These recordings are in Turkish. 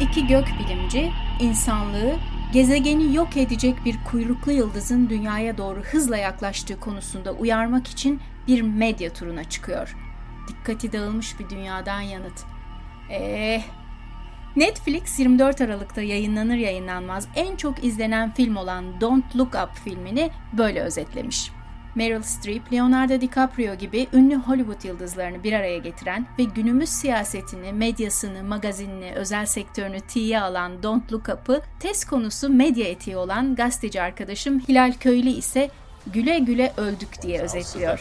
İki gök bilimci insanlığı gezegeni yok edecek bir kuyruklu yıldızın dünyaya doğru hızla yaklaştığı konusunda uyarmak için bir medya turuna çıkıyor. Dikkati dağılmış bir dünyadan yanıt. Eee Netflix 24 Aralık'ta yayınlanır yayınlanmaz en çok izlenen film olan Don't Look Up filmini böyle özetlemiş. Meryl Streep, Leonardo DiCaprio gibi ünlü Hollywood yıldızlarını bir araya getiren ve günümüz siyasetini, medyasını, magazinini, özel sektörünü tiye alan Don't Look Up'ı test konusu medya etiği olan gazeteci arkadaşım Hilal Köylü ise güle güle öldük diye özetliyor.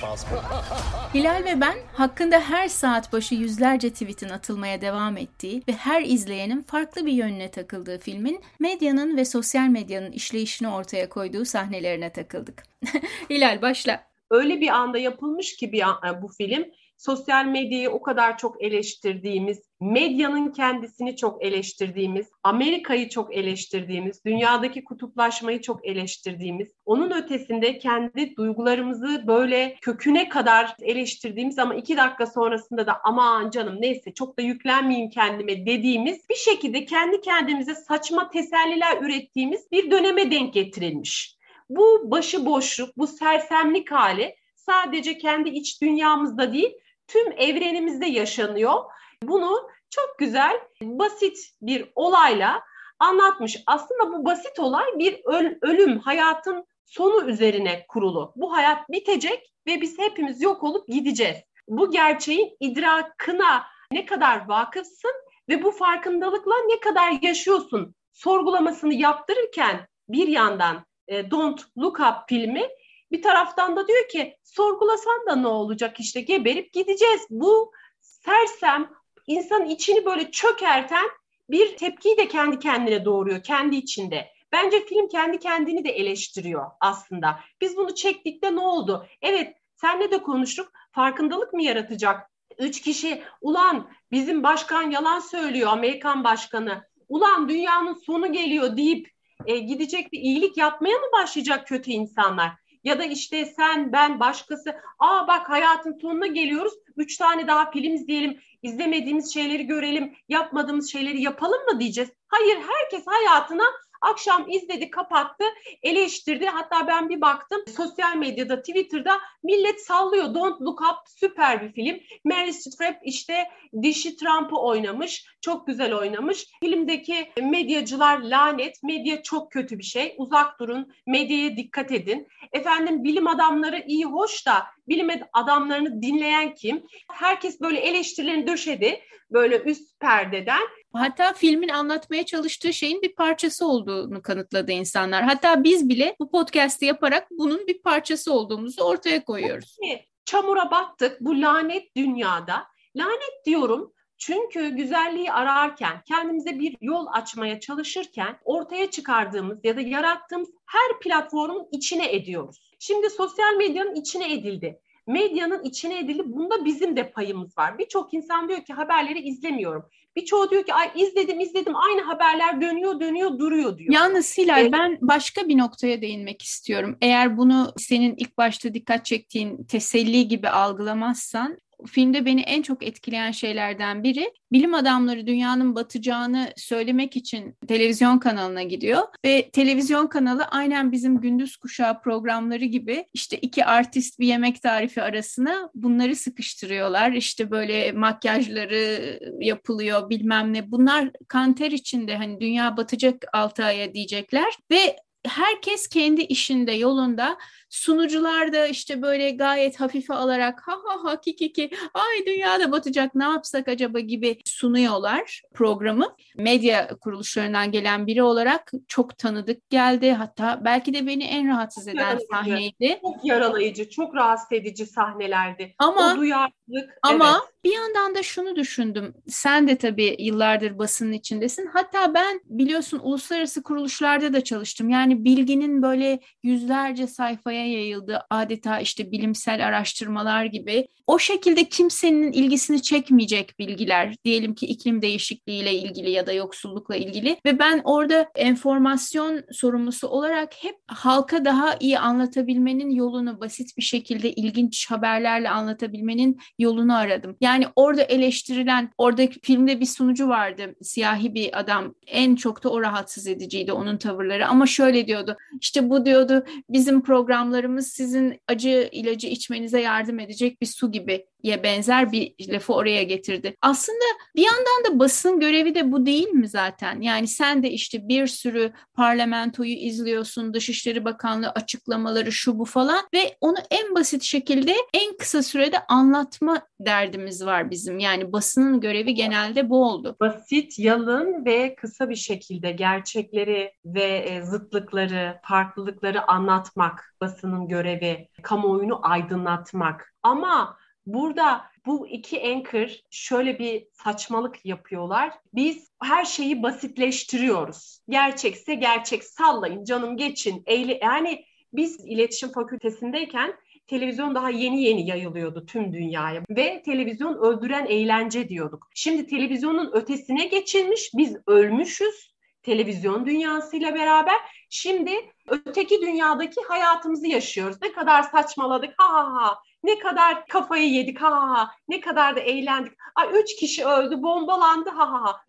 Hilal ve ben hakkında her saat başı yüzlerce tweetin atılmaya devam ettiği ve her izleyenin farklı bir yönüne takıldığı filmin medyanın ve sosyal medyanın işleyişini ortaya koyduğu sahnelerine takıldık. Hilal başla. Öyle bir anda yapılmış ki bir an, bu film sosyal medyayı o kadar çok eleştirdiğimiz, medyanın kendisini çok eleştirdiğimiz, Amerika'yı çok eleştirdiğimiz, dünyadaki kutuplaşmayı çok eleştirdiğimiz, onun ötesinde kendi duygularımızı böyle köküne kadar eleştirdiğimiz ama iki dakika sonrasında da aman canım neyse çok da yüklenmeyeyim kendime dediğimiz bir şekilde kendi kendimize saçma teselliler ürettiğimiz bir döneme denk getirilmiş. Bu başıboşluk, bu sersemlik hali sadece kendi iç dünyamızda değil, tüm evrenimizde yaşanıyor. Bunu çok güzel, basit bir olayla anlatmış. Aslında bu basit olay bir ölüm, hayatın sonu üzerine kurulu. Bu hayat bitecek ve biz hepimiz yok olup gideceğiz. Bu gerçeğin idrakına ne kadar vakıfsın ve bu farkındalıkla ne kadar yaşıyorsun sorgulamasını yaptırırken bir yandan e, Don't Look Up filmi bir taraftan da diyor ki sorgulasan da ne olacak işte geberip gideceğiz. Bu sersem insanın içini böyle çökerten bir tepkiyi de kendi kendine doğuruyor kendi içinde. Bence film kendi kendini de eleştiriyor aslında. Biz bunu çektikte ne oldu? Evet senle de konuştuk. Farkındalık mı yaratacak? Üç kişi ulan bizim başkan yalan söylüyor Amerikan başkanı. Ulan dünyanın sonu geliyor deyip e, gidecek bir iyilik yapmaya mı başlayacak kötü insanlar? Ya da işte sen, ben, başkası. Aa bak hayatın sonuna geliyoruz. Üç tane daha film izleyelim. izlemediğimiz şeyleri görelim. Yapmadığımız şeyleri yapalım mı diyeceğiz. Hayır herkes hayatına Akşam izledi, kapattı, eleştirdi. Hatta ben bir baktım sosyal medyada, Twitter'da millet sallıyor. Don't Look Up süper bir film. Meryl Streep işte dişi Trump'ı oynamış. Çok güzel oynamış. Filmdeki medyacılar lanet. Medya çok kötü bir şey. Uzak durun. Medyaya dikkat edin. Efendim bilim adamları iyi hoş da bilim adamlarını dinleyen kim? Herkes böyle eleştirilerini döşedi böyle üst perdeden. Hatta filmin anlatmaya çalıştığı şeyin bir parçası olduğunu kanıtladı insanlar. Hatta biz bile bu podcast'i yaparak bunun bir parçası olduğumuzu ortaya koyuyoruz. Çamura battık bu lanet dünyada. Lanet diyorum çünkü güzelliği ararken, kendimize bir yol açmaya çalışırken ortaya çıkardığımız ya da yarattığımız her platformun içine ediyoruz. Şimdi sosyal medyanın içine edildi medyanın içine edildi. Bunda bizim de payımız var. Birçok insan diyor ki haberleri izlemiyorum. Birçoğu diyor ki ay izledim izledim aynı haberler dönüyor dönüyor duruyor diyor. Yalnız Hilal ee, ben başka bir noktaya değinmek istiyorum. Eğer bunu senin ilk başta dikkat çektiğin teselli gibi algılamazsan filmde beni en çok etkileyen şeylerden biri bilim adamları dünyanın batacağını söylemek için televizyon kanalına gidiyor ve televizyon kanalı aynen bizim gündüz kuşağı programları gibi işte iki artist bir yemek tarifi arasına bunları sıkıştırıyorlar. İşte böyle makyajları yapılıyor bilmem ne. Bunlar kanter içinde hani dünya batacak 6 aya diyecekler ve herkes kendi işinde yolunda Sunucular da işte böyle gayet hafife alarak ha ha ha ki ki ki ay dünyada batacak ne yapsak acaba gibi sunuyorlar programı. Medya kuruluşlarından gelen biri olarak çok tanıdık geldi. Hatta belki de beni en rahatsız eden yaralayıcı, sahneydi. Çok yaralayıcı, çok rahatsız edici sahnelerdi. Ama, o duyarlılık. Ama evet. bir yandan da şunu düşündüm. Sen de tabii yıllardır basının içindesin. Hatta ben biliyorsun uluslararası kuruluşlarda da çalıştım. Yani bilginin böyle yüzlerce sayfaya dünyaya yayıldı. Adeta işte bilimsel araştırmalar gibi. O şekilde kimsenin ilgisini çekmeyecek bilgiler. Diyelim ki iklim değişikliğiyle ilgili ya da yoksullukla ilgili. Ve ben orada enformasyon sorumlusu olarak hep halka daha iyi anlatabilmenin yolunu basit bir şekilde ilginç haberlerle anlatabilmenin yolunu aradım. Yani orada eleştirilen, oradaki filmde bir sunucu vardı, siyahi bir adam. En çok da o rahatsız ediciydi onun tavırları. Ama şöyle diyordu, işte bu diyordu bizim programlarımız sizin acı ilacı içmenize yardım edecek bir su gibi ye benzer bir lafı oraya getirdi. Aslında bir yandan da basın görevi de bu değil mi zaten? Yani sen de işte bir sürü parlamentoyu izliyorsun, Dışişleri Bakanlığı açıklamaları şu bu falan ve onu en basit şekilde en kısa sürede anlatma derdimiz var bizim. Yani basının görevi genelde bu oldu. Basit, yalın ve kısa bir şekilde gerçekleri ve e, zıtlıkları, farklılıkları anlatmak basının görevi, kamuoyunu aydınlatmak. Ama Burada bu iki anchor şöyle bir saçmalık yapıyorlar. Biz her şeyi basitleştiriyoruz. Gerçekse gerçek sallayın canım geçin. Eyle yani biz iletişim fakültesindeyken televizyon daha yeni yeni yayılıyordu tüm dünyaya ve televizyon öldüren eğlence diyorduk. Şimdi televizyonun ötesine geçilmiş biz ölmüşüz televizyon dünyasıyla beraber. Şimdi öteki dünyadaki hayatımızı yaşıyoruz. Ne kadar saçmaladık ha ha ha ne kadar kafayı yedik ha ha ha. Ne kadar da eğlendik. Ay üç kişi öldü, bombalandı ha ha ha.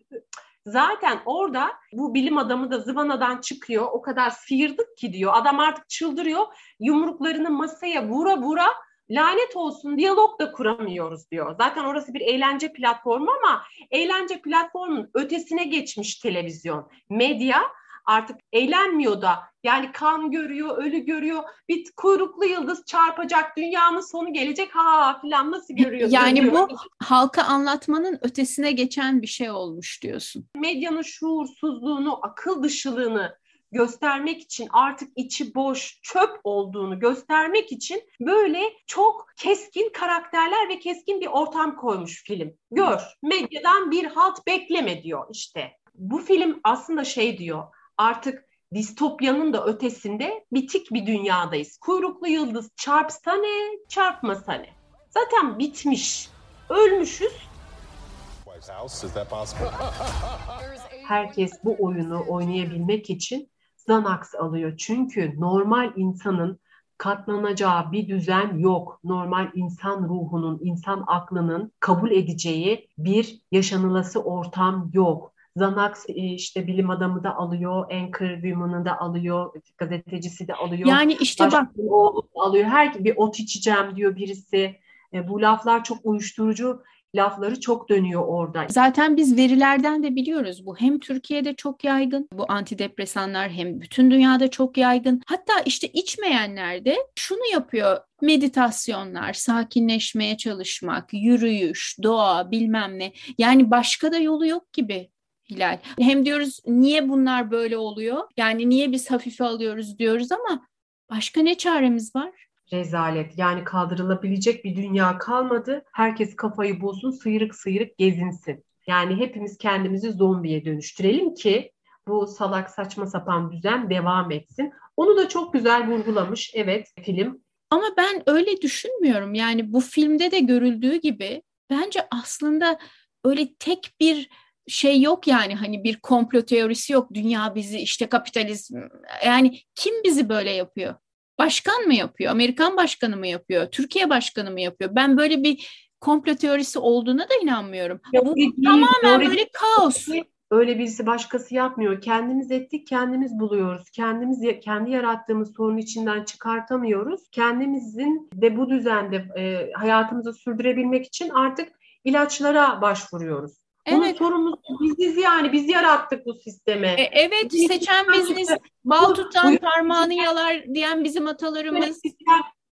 Zaten orada bu bilim adamı da zıvanadan çıkıyor. O kadar sıyırdık ki diyor. Adam artık çıldırıyor. Yumruklarını masaya vura vura lanet olsun diyalog da kuramıyoruz diyor. Zaten orası bir eğlence platformu ama eğlence platformunun ötesine geçmiş televizyon. Medya artık eğlenmiyor da yani kan görüyor, ölü görüyor. Bir kuyruklu yıldız çarpacak, dünyanın sonu gelecek ha filan nasıl görüyor? Yani görüyor. bu halka anlatmanın ötesine geçen bir şey olmuş diyorsun. Medyanın şuursuzluğunu, akıl dışılığını göstermek için artık içi boş, çöp olduğunu göstermek için böyle çok keskin karakterler ve keskin bir ortam koymuş film. Gör, medyadan bir halt bekleme diyor işte. Bu film aslında şey diyor, artık distopyanın da ötesinde bitik bir dünyadayız. Kuyruklu yıldız çarpsa ne, çarpmasa ne? Zaten bitmiş. Ölmüşüz. Herkes bu oyunu oynayabilmek için Xanax alıyor. Çünkü normal insanın katlanacağı bir düzen yok. Normal insan ruhunun, insan aklının kabul edeceği bir yaşanılası ortam yok. Xanax e, işte bilim adamı da alıyor, Anchor Woman'ı da alıyor, gazetecisi de alıyor. Yani işte bak. O alıyor. Her bir ot içeceğim diyor birisi. E, bu laflar çok uyuşturucu lafları çok dönüyor orada. Zaten biz verilerden de biliyoruz bu hem Türkiye'de çok yaygın bu antidepresanlar hem bütün dünyada çok yaygın. Hatta işte içmeyenler de şunu yapıyor meditasyonlar, sakinleşmeye çalışmak, yürüyüş, doğa bilmem ne. Yani başka da yolu yok gibi. Hilal. Hem diyoruz niye bunlar böyle oluyor? Yani niye biz hafife alıyoruz diyoruz ama başka ne çaremiz var? Rezalet. Yani kaldırılabilecek bir dünya kalmadı. Herkes kafayı bulsun, sıyrık sıyrık gezinsin. Yani hepimiz kendimizi zombiye dönüştürelim ki bu salak saçma sapan düzen devam etsin. Onu da çok güzel vurgulamış evet film. Ama ben öyle düşünmüyorum. Yani bu filmde de görüldüğü gibi bence aslında öyle tek bir şey yok yani hani bir komplo teorisi yok. Dünya bizi işte kapitalizm yani kim bizi böyle yapıyor? Başkan mı yapıyor? Amerikan başkanı mı yapıyor? Türkiye başkanı mı yapıyor? Ben böyle bir komplo teorisi olduğuna da inanmıyorum. Yok, Bu değil, tamamen böyle, böyle kaos. Öyle birisi başkası yapmıyor. Kendimiz ettik, kendimiz buluyoruz. Kendimiz kendi yarattığımız sorun içinden çıkartamıyoruz. Kendimizin de bu düzende e, hayatımızı sürdürebilmek için artık ilaçlara başvuruyoruz. Bunun evet. sorumlusu biziz yani. Biz yarattık bu sistemi. E, evet bizim seçen biziz. Bal tutan parmağını yalar diyen bizim atalarımız.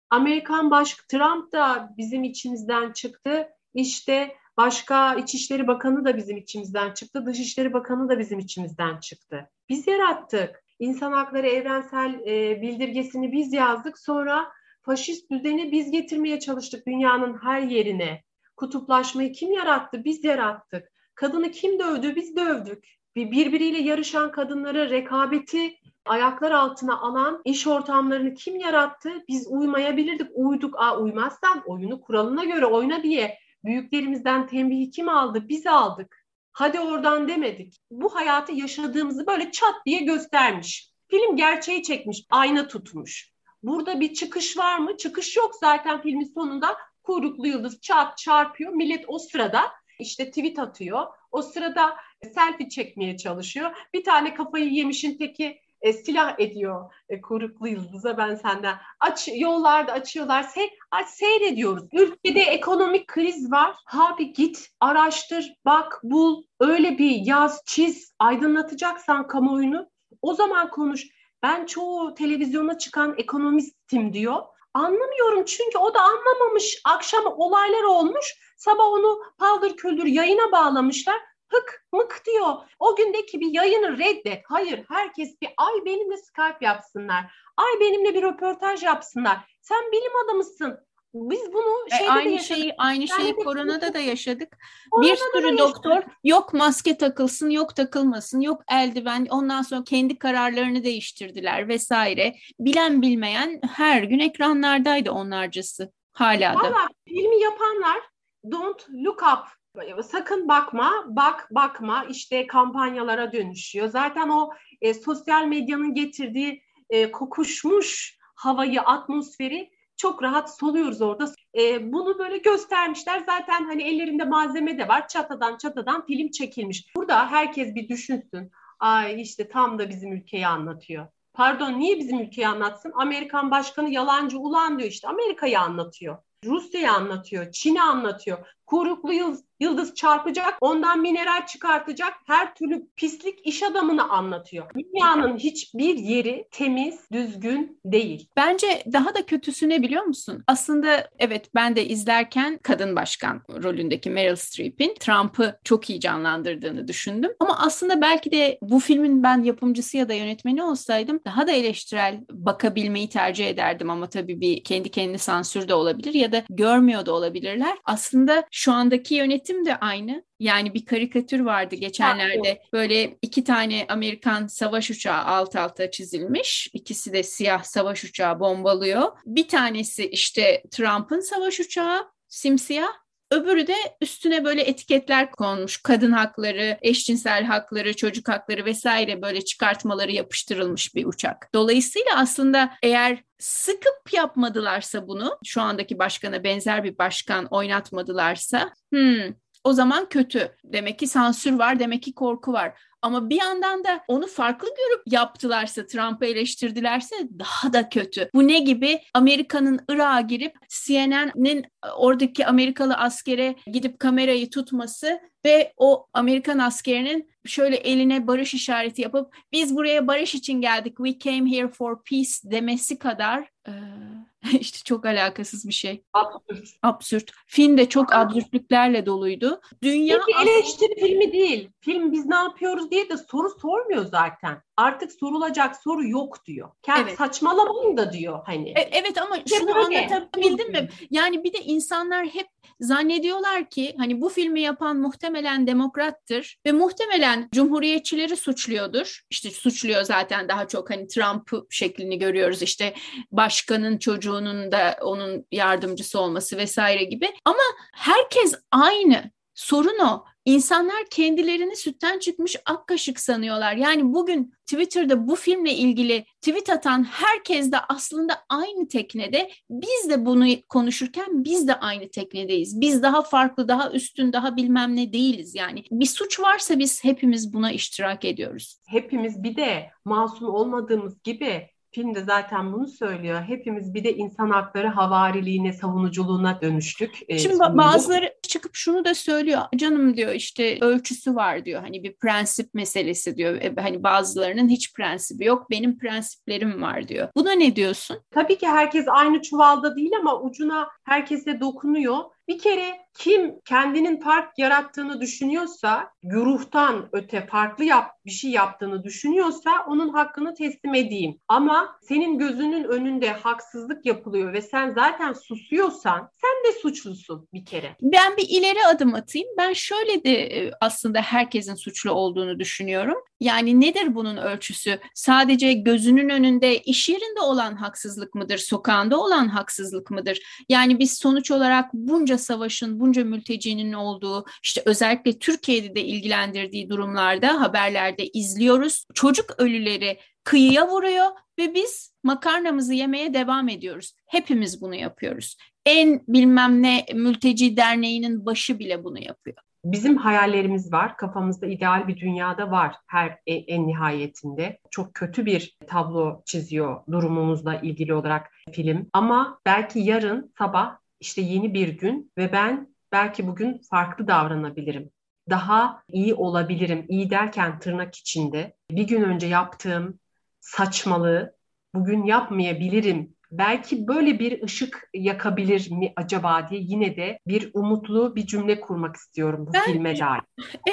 Amerikan baş Trump da bizim içimizden çıktı. İşte başka İçişleri Bakanı da bizim içimizden çıktı. Dışişleri Bakanı da bizim içimizden çıktı. Biz yarattık. İnsan Hakları Evrensel e, Bildirgesini biz yazdık. Sonra faşist düzeni biz getirmeye çalıştık dünyanın her yerine. Kutuplaşmayı kim yarattı? Biz yarattık. Kadını kim dövdü? Biz dövdük. Birbiriyle yarışan kadınları rekabeti ayaklar altına alan iş ortamlarını kim yarattı? Biz uymayabilirdik. Uyduk. Aa, uymazsan oyunu kuralına göre oyna diye büyüklerimizden tembihi kim aldı? Biz aldık. Hadi oradan demedik. Bu hayatı yaşadığımızı böyle çat diye göstermiş. Film gerçeği çekmiş, ayna tutmuş. Burada bir çıkış var mı? Çıkış yok zaten filmin sonunda. kuyruklu yıldız çat çarpıyor. Millet o sırada işte tweet atıyor. O sırada selfie çekmeye çalışıyor. Bir tane kafayı yemişin teki e, silah ediyor e, kuyruklu yıldıza ben senden. Aç yollarda açıyorlar. Se seyrediyoruz. Ülkede ekonomik kriz var. Abi git araştır, bak, bul. Öyle bir yaz, çiz, aydınlatacaksan kamuoyunu o zaman konuş. Ben çoğu televizyona çıkan ekonomistim diyor. Anlamıyorum çünkü o da anlamamış. Akşam olaylar olmuş. Sabah onu paldır küldür yayına bağlamışlar hık mık diyor. O gündeki bir yayını reddet. Hayır herkes bir ay benimle Skype yapsınlar. Ay benimle bir röportaj yapsınlar. Sen bilim adamısın. Biz bunu e, aynı şeyi aynı şeyi yani koronada da yaşadık. Bir sürü doktor yok maske takılsın, yok takılmasın, yok eldiven. Ondan sonra kendi kararlarını değiştirdiler vesaire. Bilen bilmeyen her gün ekranlardaydı onlarcası. Hala da. Valla filmi yapanlar don't look up sakın bakma, bak bakma işte kampanyalara dönüşüyor. Zaten o e, sosyal medyanın getirdiği e, kokuşmuş havayı, atmosferi çok rahat soluyoruz orada. E, bunu böyle göstermişler. Zaten hani ellerinde malzeme de var. Çatadan çatadan film çekilmiş. Burada herkes bir düşünsün. Ay işte tam da bizim ülkeyi anlatıyor. Pardon niye bizim ülkeyi anlatsın? Amerikan başkanı yalancı ulan diyor işte Amerika'yı anlatıyor. Rusya'yı anlatıyor, Çin'i anlatıyor. Kuyruklu yıldız, yıldız çarpacak, ondan mineral çıkartacak, her türlü pislik iş adamını anlatıyor. Dünyanın hiçbir yeri temiz, düzgün değil. Bence daha da kötüsü ne biliyor musun? Aslında evet ben de izlerken kadın başkan rolündeki Meryl Streep'in Trump'ı çok iyi canlandırdığını düşündüm. Ama aslında belki de bu filmin ben yapımcısı ya da yönetmeni olsaydım daha da eleştirel bakabilmeyi tercih ederdim ama tabii bir kendi kendini sansür de olabilir ya da görmüyor da olabilirler. Aslında şu andaki yönetim de aynı. Yani bir karikatür vardı geçenlerde. Böyle iki tane Amerikan savaş uçağı alt alta çizilmiş. İkisi de siyah savaş uçağı bombalıyor. Bir tanesi işte Trump'ın savaş uçağı simsiyah. Öbürü de üstüne böyle etiketler konmuş. Kadın hakları, eşcinsel hakları, çocuk hakları vesaire böyle çıkartmaları yapıştırılmış bir uçak. Dolayısıyla aslında eğer sıkıp yapmadılarsa bunu, şu andaki başkana benzer bir başkan oynatmadılarsa, hmm, o zaman kötü. Demek ki sansür var, demek ki korku var. Ama bir yandan da onu farklı görüp yaptılarsa, Trump'ı eleştirdilerse daha da kötü. Bu ne gibi? Amerika'nın Irak'a girip CNN'in oradaki Amerikalı askere gidip kamerayı tutması ve o Amerikan askerinin şöyle eline barış işareti yapıp biz buraya barış için geldik, we came here for peace demesi kadar e, işte çok alakasız bir şey. Absürt. Absürt. Film de çok absürtlüklerle doluydu. Dünya Peki eleştiri filmi değil. Film biz ne yapıyoruz diye de soru sormuyor zaten. Artık sorulacak soru yok diyor. Kendi evet. saçmalamayın da diyor hani. E, evet ama şunu anlatabildim mi? Yani bir de insanlar hep zannediyorlar ki hani bu filmi yapan muhtemelen demokrattır ve muhtemelen cumhuriyetçileri suçluyordur. İşte suçluyor zaten daha çok hani Trump şeklini görüyoruz işte başkanın çocuğunun da onun yardımcısı olması vesaire gibi. Ama herkes aynı. Sorun o. İnsanlar kendilerini sütten çıkmış ak kaşık sanıyorlar. Yani bugün Twitter'da bu filmle ilgili tweet atan herkes de aslında aynı teknede. Biz de bunu konuşurken biz de aynı teknedeyiz. Biz daha farklı, daha üstün, daha bilmem ne değiliz. Yani bir suç varsa biz hepimiz buna iştirak ediyoruz. Hepimiz bir de masum olmadığımız gibi Film de zaten bunu söylüyor. Hepimiz bir de insan hakları havariliğine, savunuculuğuna dönüştük. E, Şimdi sonunda. bazıları çıkıp şunu da söylüyor. Canım diyor işte ölçüsü var diyor. Hani bir prensip meselesi diyor. E, hani bazılarının hiç prensibi yok. Benim prensiplerim var diyor. Buna ne diyorsun? Tabii ki herkes aynı çuvalda değil ama ucuna herkese dokunuyor. Bir kere kim kendinin fark yarattığını düşünüyorsa, güruhtan öte farklı yap, bir şey yaptığını düşünüyorsa onun hakkını teslim edeyim. Ama senin gözünün önünde haksızlık yapılıyor ve sen zaten susuyorsan sen de suçlusun bir kere. Ben bir ileri adım atayım. Ben şöyle de e, aslında herkesin suçlu olduğunu düşünüyorum. Yani nedir bunun ölçüsü? Sadece gözünün önünde iş yerinde olan haksızlık mıdır? Sokağında olan haksızlık mıdır? Yani biz sonuç olarak bunca savaşın, bunca mültecinin olduğu, işte özellikle Türkiye'de de ilgilendirdiği durumlarda haberlerde izliyoruz. Çocuk ölüleri kıyıya vuruyor ve biz makarnamızı yemeye devam ediyoruz. Hepimiz bunu yapıyoruz. en bilmem ne mülteci derneğinin başı bile bunu yapıyor. Bizim hayallerimiz var, kafamızda ideal bir dünyada var her en, en nihayetinde. Çok kötü bir tablo çiziyor durumumuzla ilgili olarak film. Ama belki yarın sabah işte yeni bir gün ve ben belki bugün farklı davranabilirim. Daha iyi olabilirim. İyi derken tırnak içinde. Bir gün önce yaptığım saçmalığı bugün yapmayabilirim belki böyle bir ışık yakabilir mi acaba diye yine de bir umutlu bir cümle kurmak istiyorum bu ben, filme dair.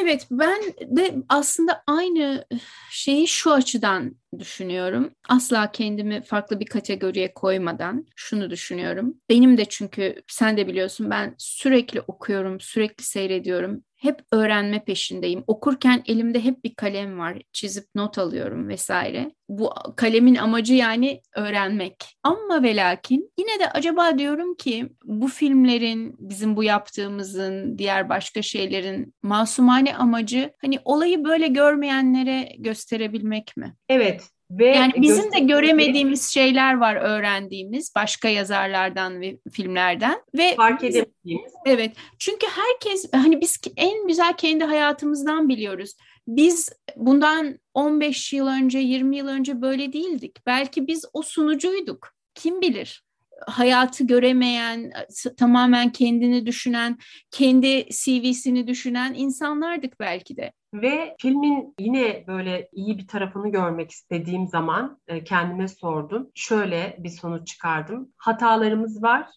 Evet ben de aslında aynı şeyi şu açıdan düşünüyorum. Asla kendimi farklı bir kategoriye koymadan şunu düşünüyorum. Benim de çünkü sen de biliyorsun ben sürekli okuyorum, sürekli seyrediyorum hep öğrenme peşindeyim. Okurken elimde hep bir kalem var. Çizip not alıyorum vesaire. Bu kalemin amacı yani öğrenmek. Ama ve lakin yine de acaba diyorum ki bu filmlerin, bizim bu yaptığımızın, diğer başka şeylerin masumane amacı hani olayı böyle görmeyenlere gösterebilmek mi? Evet. Ve yani bizim de göremediğimiz şeyler var öğrendiğimiz başka yazarlardan ve filmlerden ve fark edemediğimiz. Evet. Çünkü herkes hani biz en güzel kendi hayatımızdan biliyoruz. Biz bundan 15 yıl önce, 20 yıl önce böyle değildik. Belki biz o sunucuyduk. Kim bilir? hayatı göremeyen, tamamen kendini düşünen, kendi CV'sini düşünen insanlardık belki de. Ve filmin yine böyle iyi bir tarafını görmek istediğim zaman e, kendime sordum. Şöyle bir sonuç çıkardım. Hatalarımız var,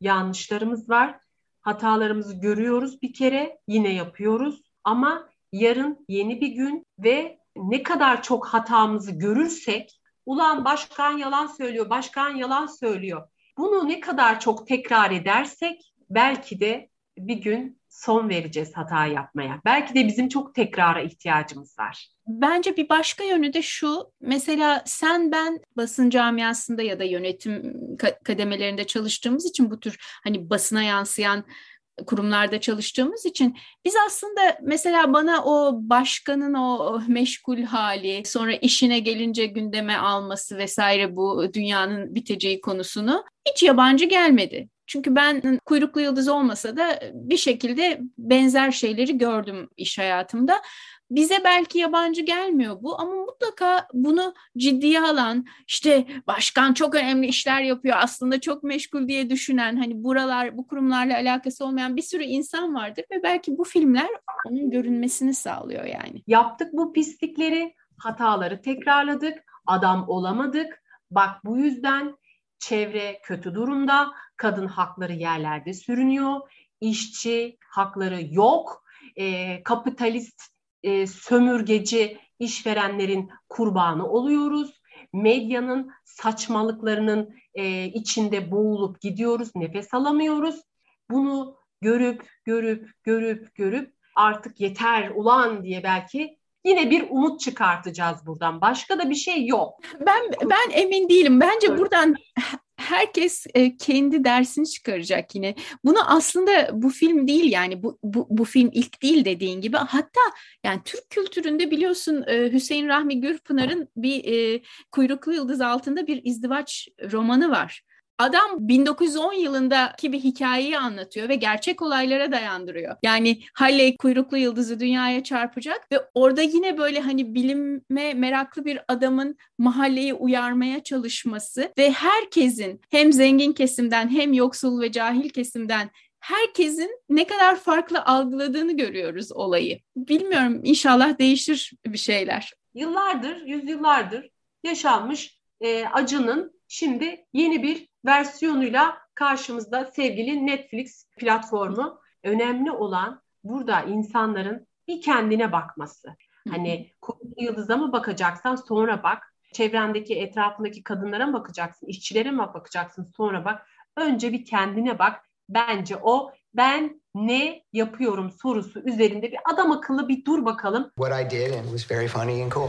yanlışlarımız var. Hatalarımızı görüyoruz bir kere, yine yapıyoruz. Ama yarın yeni bir gün ve ne kadar çok hatamızı görürsek, ulan başkan yalan söylüyor, başkan yalan söylüyor. Bunu ne kadar çok tekrar edersek belki de bir gün son vereceğiz hata yapmaya. Belki de bizim çok tekrara ihtiyacımız var. Bence bir başka yönü de şu. Mesela sen ben basın camiasında ya da yönetim kademelerinde çalıştığımız için bu tür hani basına yansıyan kurumlarda çalıştığımız için biz aslında mesela bana o başkanın o meşgul hali sonra işine gelince gündeme alması vesaire bu dünyanın biteceği konusunu hiç yabancı gelmedi. Çünkü ben kuyruklu yıldız olmasa da bir şekilde benzer şeyleri gördüm iş hayatımda. Bize belki yabancı gelmiyor bu ama mutlaka bunu ciddiye alan, işte başkan çok önemli işler yapıyor aslında çok meşgul diye düşünen, hani buralar bu kurumlarla alakası olmayan bir sürü insan vardır ve belki bu filmler onun görünmesini sağlıyor yani. Yaptık bu pislikleri, hataları tekrarladık, adam olamadık. Bak bu yüzden çevre kötü durumda, kadın hakları yerlerde sürünüyor, işçi hakları yok, e, kapitalist e, sömürgeci işverenlerin kurbanı oluyoruz. Medyanın saçmalıklarının e, içinde boğulup gidiyoruz, nefes alamıyoruz. Bunu görüp, görüp, görüp, görüp artık yeter ulan diye belki yine bir umut çıkartacağız buradan. Başka da bir şey yok. Ben ben emin değilim. Bence buradan herkes e, kendi dersini çıkaracak yine. Bunu aslında bu film değil yani bu, bu, bu film ilk değil dediğin gibi. Hatta yani Türk kültüründe biliyorsun e, Hüseyin Rahmi Gürpınar'ın bir e, Kuyruklu Yıldız altında bir izdivaç romanı var. Adam 1910 yılındaki bir hikayeyi anlatıyor ve gerçek olaylara dayandırıyor. Yani Halley kuyruklu yıldızı dünyaya çarpacak ve orada yine böyle hani bilime meraklı bir adamın mahalleyi uyarmaya çalışması ve herkesin hem zengin kesimden hem yoksul ve cahil kesimden herkesin ne kadar farklı algıladığını görüyoruz olayı. Bilmiyorum inşallah değişir bir şeyler. Yıllardır, yüzyıllardır yaşanmış e, acının şimdi yeni bir versiyonuyla karşımızda sevgili Netflix platformu. Önemli olan burada insanların bir kendine bakması. Hani Yıldız'a mı bakacaksan sonra bak. Çevrendeki, etrafındaki kadınlara mı bakacaksın? işçilere mi bakacaksın? Sonra bak. Önce bir kendine bak. Bence o ben ne yapıyorum sorusu üzerinde bir adam akıllı bir dur bakalım. What I did and was very funny and cool.